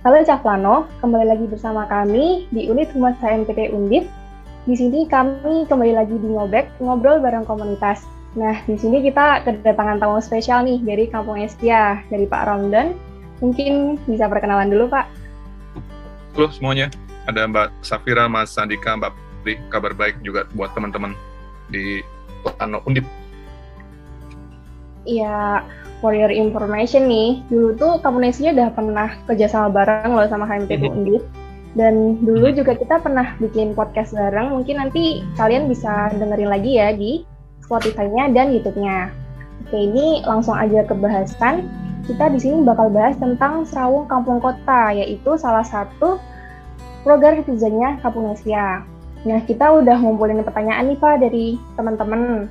Halo Cavlano, kembali lagi bersama kami di unit Humas HMPT Undip. Di sini kami kembali lagi di Ngobek, ngobrol bareng komunitas. Nah, di sini kita kedatangan tamu spesial nih dari Kampung Estia, dari Pak Ramdan. Mungkin bisa perkenalan dulu, Pak. Halo semuanya, ada Mbak Safira, Mas Sandika, Mbak Pri, kabar baik juga buat teman-teman di Ano Undip. Iya, for your information nih, dulu tuh Kamunesia udah pernah kerjasama bareng loh sama mm Undip. Dan dulu juga kita pernah bikin podcast bareng, mungkin nanti kalian bisa dengerin lagi ya di Spotify-nya dan YouTube-nya. Oke, ini langsung aja ke bahasan. Kita di sini bakal bahas tentang Serawung Kampung Kota, yaitu salah satu program kerjanya Kapunesia. Nah, kita udah ngumpulin pertanyaan nih Pak dari teman-teman.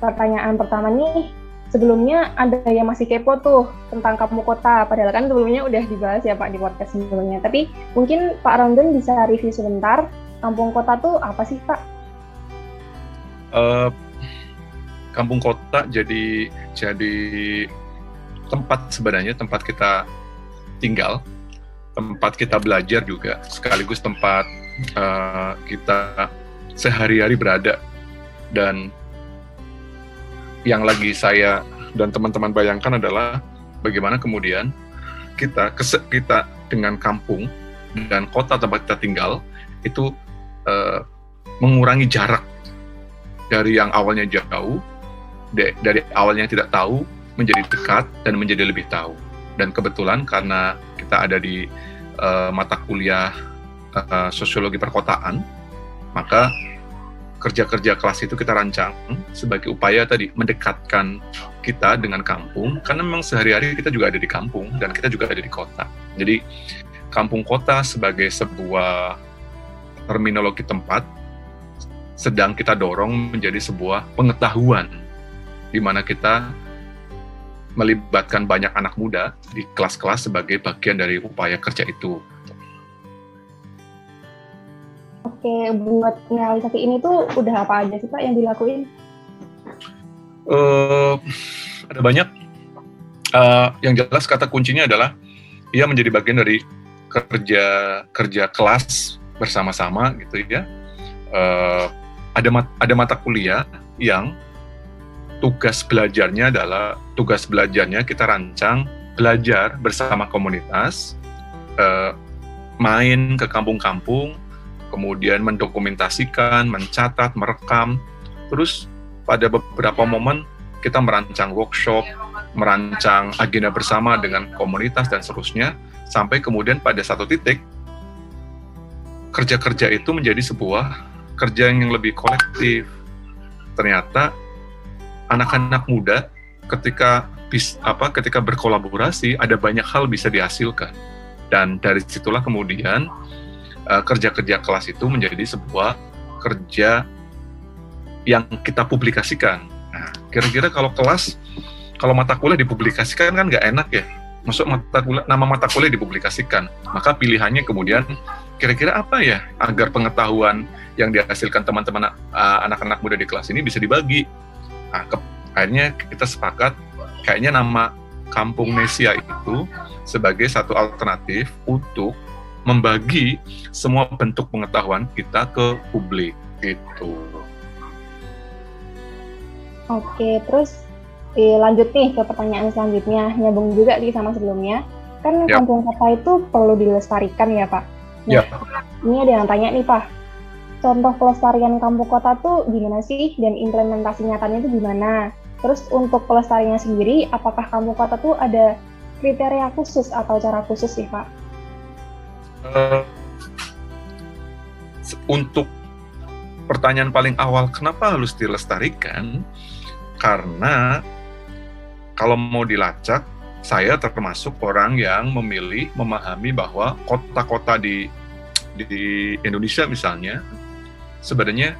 Pertanyaan pertama nih, sebelumnya ada yang masih kepo tuh tentang kampung kota, padahal kan sebelumnya udah dibahas ya Pak di podcast sebelumnya. Tapi mungkin Pak Rondon bisa review sebentar, kampung kota tuh apa sih Pak? Uh, kampung kota jadi jadi tempat sebenarnya tempat kita tinggal, tempat kita belajar juga, sekaligus tempat uh, kita sehari-hari berada dan yang lagi saya dan teman-teman bayangkan adalah bagaimana kemudian kita kita dengan kampung dan kota tempat kita tinggal itu uh, mengurangi jarak dari yang awalnya jauh de, dari awalnya tidak tahu menjadi dekat dan menjadi lebih tahu. Dan kebetulan karena kita ada di uh, mata kuliah uh, sosiologi perkotaan maka kerja-kerja kelas itu kita rancang sebagai upaya tadi mendekatkan kita dengan kampung karena memang sehari-hari kita juga ada di kampung dan kita juga ada di kota. Jadi kampung kota sebagai sebuah terminologi tempat sedang kita dorong menjadi sebuah pengetahuan di mana kita melibatkan banyak anak muda di kelas-kelas sebagai bagian dari upaya kerja itu. Oke, buat realisasi ini tuh udah apa aja sih Pak yang dilakuin? Uh, ada banyak. Uh, yang jelas kata kuncinya adalah ia menjadi bagian dari kerja kerja kelas bersama-sama gitu ya. Uh, ada mat, ada mata kuliah yang tugas belajarnya adalah tugas belajarnya kita rancang belajar bersama komunitas, uh, main ke kampung-kampung, kemudian mendokumentasikan, mencatat, merekam. Terus pada beberapa momen kita merancang workshop, merancang agenda bersama dengan komunitas dan seterusnya, sampai kemudian pada satu titik kerja-kerja itu menjadi sebuah kerja yang lebih kolektif. Ternyata anak-anak muda ketika bis, apa ketika berkolaborasi ada banyak hal bisa dihasilkan. Dan dari situlah kemudian kerja-kerja kelas itu menjadi sebuah kerja yang kita publikasikan. Nah, kira-kira kalau kelas, kalau mata kuliah dipublikasikan kan nggak enak ya. Masuk mata kuliah, nama mata kuliah dipublikasikan, maka pilihannya kemudian kira-kira apa ya agar pengetahuan yang dihasilkan teman-teman uh, anak-anak muda di kelas ini bisa dibagi. Nah, ke, akhirnya kita sepakat kayaknya nama Kampung Nesia itu sebagai satu alternatif untuk membagi semua bentuk pengetahuan kita ke publik gitu. Oke, terus eh, lanjut nih ke pertanyaan selanjutnya, nyambung juga nih sama sebelumnya. Kan yep. kampung kota itu perlu dilestarikan ya Pak. Nah, yep. ini ada yang tanya nih Pak, contoh pelestarian kampung kota tuh gimana sih dan implementasi nyatanya itu gimana? Terus untuk pelestariannya sendiri, apakah kampung kota tuh ada kriteria khusus atau cara khusus sih Pak? Uh, untuk pertanyaan paling awal kenapa harus dilestarikan? Karena kalau mau dilacak saya termasuk orang yang memilih memahami bahwa kota-kota di di Indonesia misalnya sebenarnya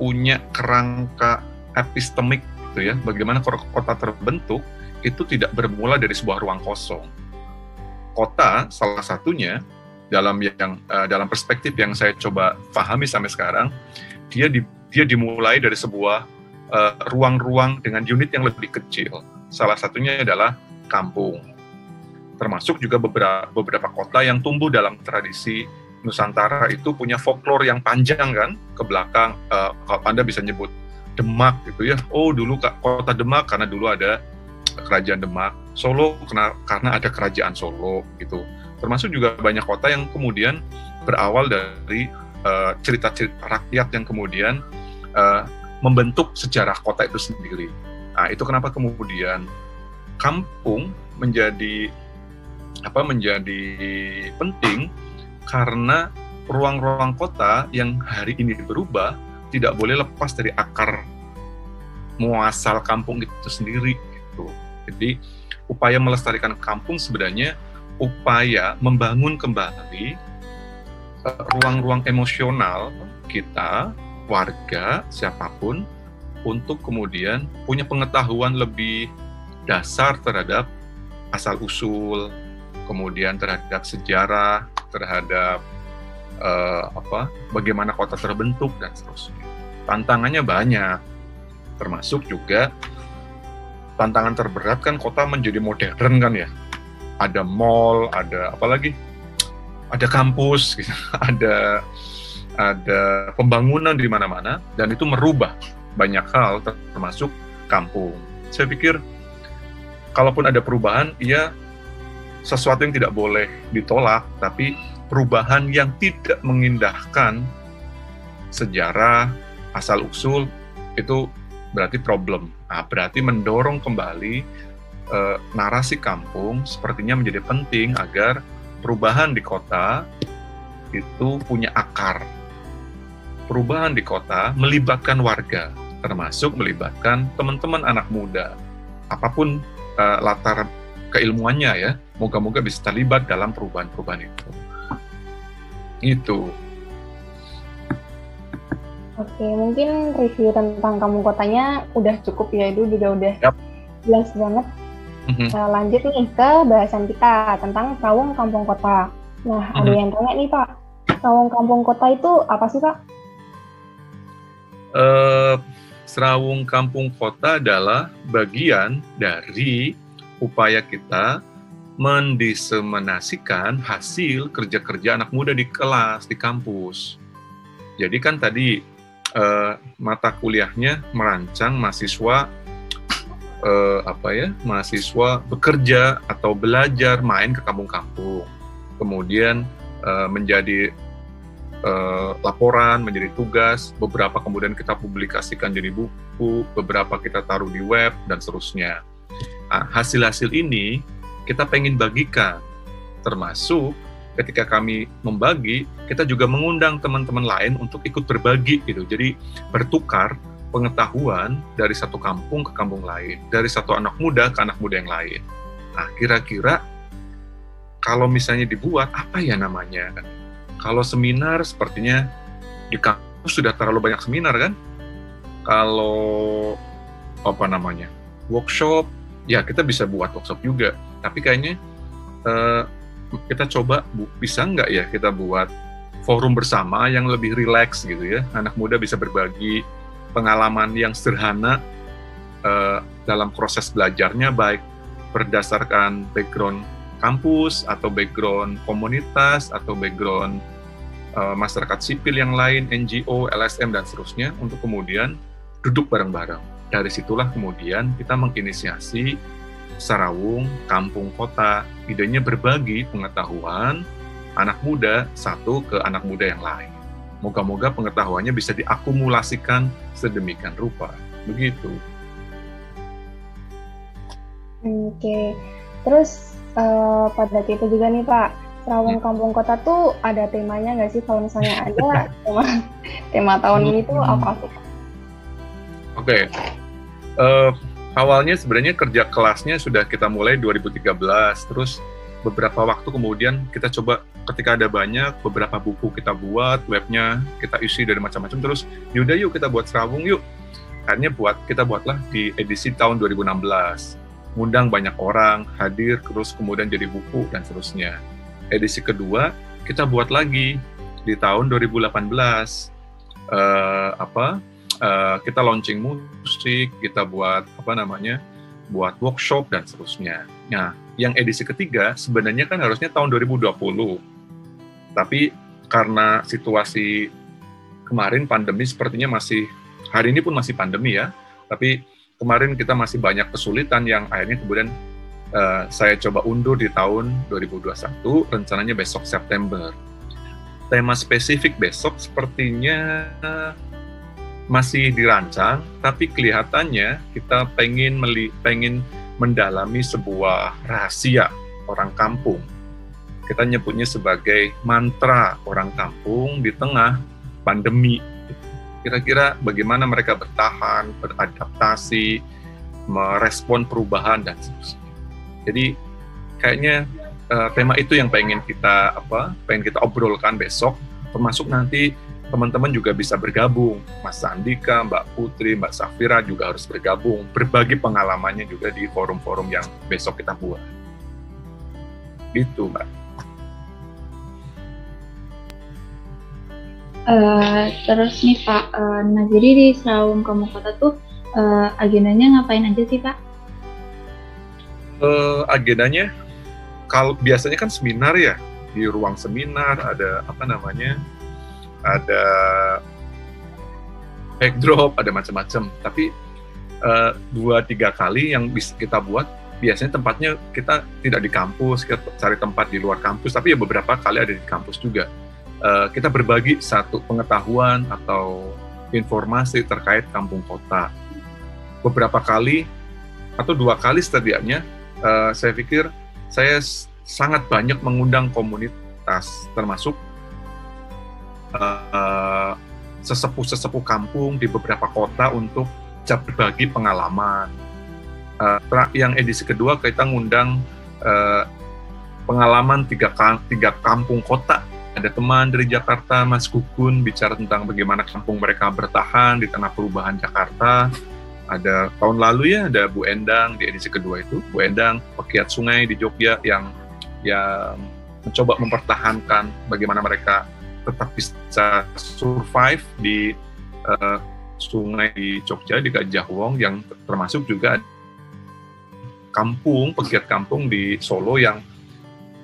punya kerangka epistemik gitu ya. Bagaimana kota terbentuk itu tidak bermula dari sebuah ruang kosong. Kota salah satunya dalam yang uh, dalam perspektif yang saya coba pahami sampai sekarang dia di, dia dimulai dari sebuah eh, ruang-ruang uh, dengan unit yang lebih kecil. Salah satunya adalah kampung. Termasuk juga beberapa beberapa kota yang tumbuh dalam tradisi Nusantara itu punya folklore yang panjang kan ke belakang. Uh, kalau anda bisa nyebut Demak gitu ya. Oh dulu kota Demak karena dulu ada kerajaan Demak. Solo karena karena ada kerajaan Solo gitu termasuk juga banyak kota yang kemudian berawal dari eh, cerita-cerita uh, rakyat yang kemudian uh, membentuk sejarah kota itu sendiri nah itu kenapa kemudian kampung menjadi apa menjadi penting karena ruang-ruang kota yang hari ini berubah tidak boleh lepas dari akar muasal kampung itu sendiri gitu. Jadi upaya melestarikan kampung sebenarnya upaya membangun kembali eh, ruang-ruang emosional kita, warga, siapa pun untuk kemudian punya pengetahuan lebih dasar terhadap asal usul, kemudian terhadap sejarah, terhadap uh, apa, bagaimana kota terbentuk dan seterusnya. Tantangannya banyak, termasuk juga tantangan terberat kan kota menjadi modern kan ya. Ada mall, ada apa lagi? Ada kampus, gitu. ada ada pembangunan di mana-mana dan itu merubah banyak hal termasuk kampung. Saya pikir kalaupun ada perubahan, ia sesuatu yang tidak boleh ditolak, tapi perubahan yang tidak mengindahkan sejarah asal usul itu berarti problem. Nah, berarti mendorong kembali e, narasi kampung sepertinya menjadi penting agar perubahan di kota itu punya akar. Perubahan di kota melibatkan warga, termasuk melibatkan teman-teman anak muda. Apa pun uh, latar keilmuannya ya. Moga-moga bisa terlibat dalam perubahan-perubahan itu. Itu. Oke, mungkin review tentang kampung kotanya udah cukup ya, itu juga udah yep. jelas banget. Mm-hmm. Nah, lanjut nih ke bahasan kita tentang Rawung Kampung Kota. Nah, mm-hmm. ada yang tanya nih Pak, Rawung Kampung Kota itu apa sih Pak? Uh, Serawung Kampung Kota adalah bagian dari upaya kita mendiseminasikan hasil kerja-kerja anak muda di kelas, di kampus. Jadi kan tadi eh, mata kuliahnya merancang mahasiswa eh, apa ya, mahasiswa bekerja atau belajar main ke kampung-kampung. Kemudian eh, menjadi uh, laporan, menjadi tugas, beberapa kemudian kita publikasikan jadi buku, beberapa kita taruh di web, dan seterusnya. Nah, hasil-hasil ini kita pengen bagikan, termasuk ketika kami membagi, kita juga mengundang teman-teman lain untuk ikut berbagi gitu. Jadi bertukar pengetahuan dari satu kampung ke kampung lain, dari satu anak muda ke anak muda yang lain. Nah, kira-kira kalau misalnya dibuat apa ya namanya? Kalau seminar sepertinya di kampus sudah terlalu banyak seminar kan? Kalau apa namanya? workshop, ya kita bisa buat workshop juga. Tapi kayaknya uh, kita coba bu, bisa nggak ya kita buat forum bersama yang lebih rileks gitu ya. Anak muda bisa berbagi pengalaman yang sederhana uh, dalam proses belajarnya baik berdasarkan background kampus atau background komunitas atau background uh, masyarakat sipil yang lain, NGO, LSM dan seterusnya untuk kemudian duduk bareng-bareng. Dari situlah kemudian kita menginisiasi Sarawung Kampung Kota. Idenya berbagi pengetahuan anak muda satu ke anak muda yang lain. Moga-moga pengetahuannya bisa diakumulasikan sedemikian rupa. Begitu. Oke, terus uh, pada itu juga nih Pak, Rawung hmm. Kampung Kota tuh ada temanya nggak sih? Kalau misalnya ada tema tema tahun ini tuh hmm. apa sih? Oke, okay. uh, awalnya sebenarnya kerja kelasnya sudah kita mulai 2013, terus beberapa waktu kemudian kita coba ketika ada banyak beberapa buku kita buat, webnya kita isi dari macam-macam, terus yaudah yuk kita buat Serawung yuk. Akhirnya buat kita buatlah di edisi tahun 2016 ngundang banyak orang hadir terus kemudian jadi buku dan seterusnya. Edisi kedua kita buat lagi di tahun 2018 uh, eh, apa uh, kita launching musik kita buat apa namanya buat workshop dan seterusnya. Nah, yang edisi ketiga sebenarnya kan harusnya tahun 2020. Tapi karena situasi kemarin pandemi sepertinya masih hari ini pun masih pandemi ya. Tapi kemarin kita masih banyak kesulitan yang akhirnya kemudian uh, saya coba undur di tahun 2021, rencananya besok September. Tema spesifik besok sepertinya masih dirancang, tapi kelihatannya kita pengen meli, pengen mendalami sebuah rahasia orang kampung. Kita nyebutnya sebagai mantra orang kampung di tengah pandemi. Kira-kira bagaimana mereka bertahan, beradaptasi, merespon perubahan dan seterusnya. Jadi kayaknya uh, tema itu yang pengen kita apa, pengen kita obrolkan besok, termasuk nanti teman-teman juga bisa bergabung. Mas Sandika, Mbak Putri, Mbak Safira juga harus bergabung, berbagi pengalamannya juga di forum-forum yang besok kita buat. Gitu, Mbak. Uh, terus nih Pak, uh, nah jadi di Serawung Kamu Kota tuh uh, agendanya ngapain aja sih Pak? Uh, agendanya, kalau biasanya kan seminar ya, di ruang seminar ada apa namanya ada backdrop, ada macam-macam. Tapi uh, dua tiga kali yang bisa kita buat biasanya tempatnya kita tidak di kampus, kita cari tempat di luar kampus, tapi ya beberapa kali ada di kampus juga. Uh, kita berbagi satu pengetahuan atau informasi terkait kampung kota. Beberapa kali atau dua kali setidaknya, uh, saya pikir saya sangat banyak mengundang komunitas, termasuk uh, sesepuh-sesepuh kampung di beberapa kota untuk berbagi pengalaman. Yang edisi kedua kita ngundang pengalaman tiga, tiga kampung kota. Ada teman dari Jakarta, Mas Kukun, bicara tentang bagaimana kampung mereka bertahan di tengah perubahan Jakarta. Ada tahun lalu ya, ada Bu Endang di edisi kedua itu. Bu Endang, pekiat sungai di Jogja yang yang mencoba mempertahankan bagaimana mereka tetap bisa survive di uh, sungai di Jogja di Gajah Wong yang termasuk juga kampung pegiat kampung di Solo yang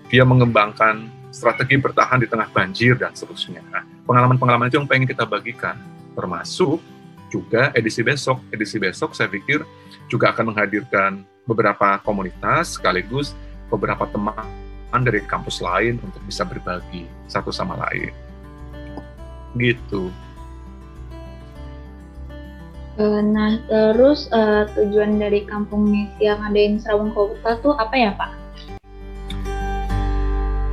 dia mengembangkan strategi bertahan di tengah banjir dan seterusnya. Nah, pengalaman-pengalaman itu yang pengen kita bagikan, termasuk juga edisi besok. Edisi besok saya pikir juga akan menghadirkan beberapa komunitas sekaligus beberapa teman dari kampus lain untuk bisa berbagi satu sama lain gitu. Eh, nah, terus uh, tujuan dari kampung yang ngadain Serawung Kota tuh apa ya, Pak?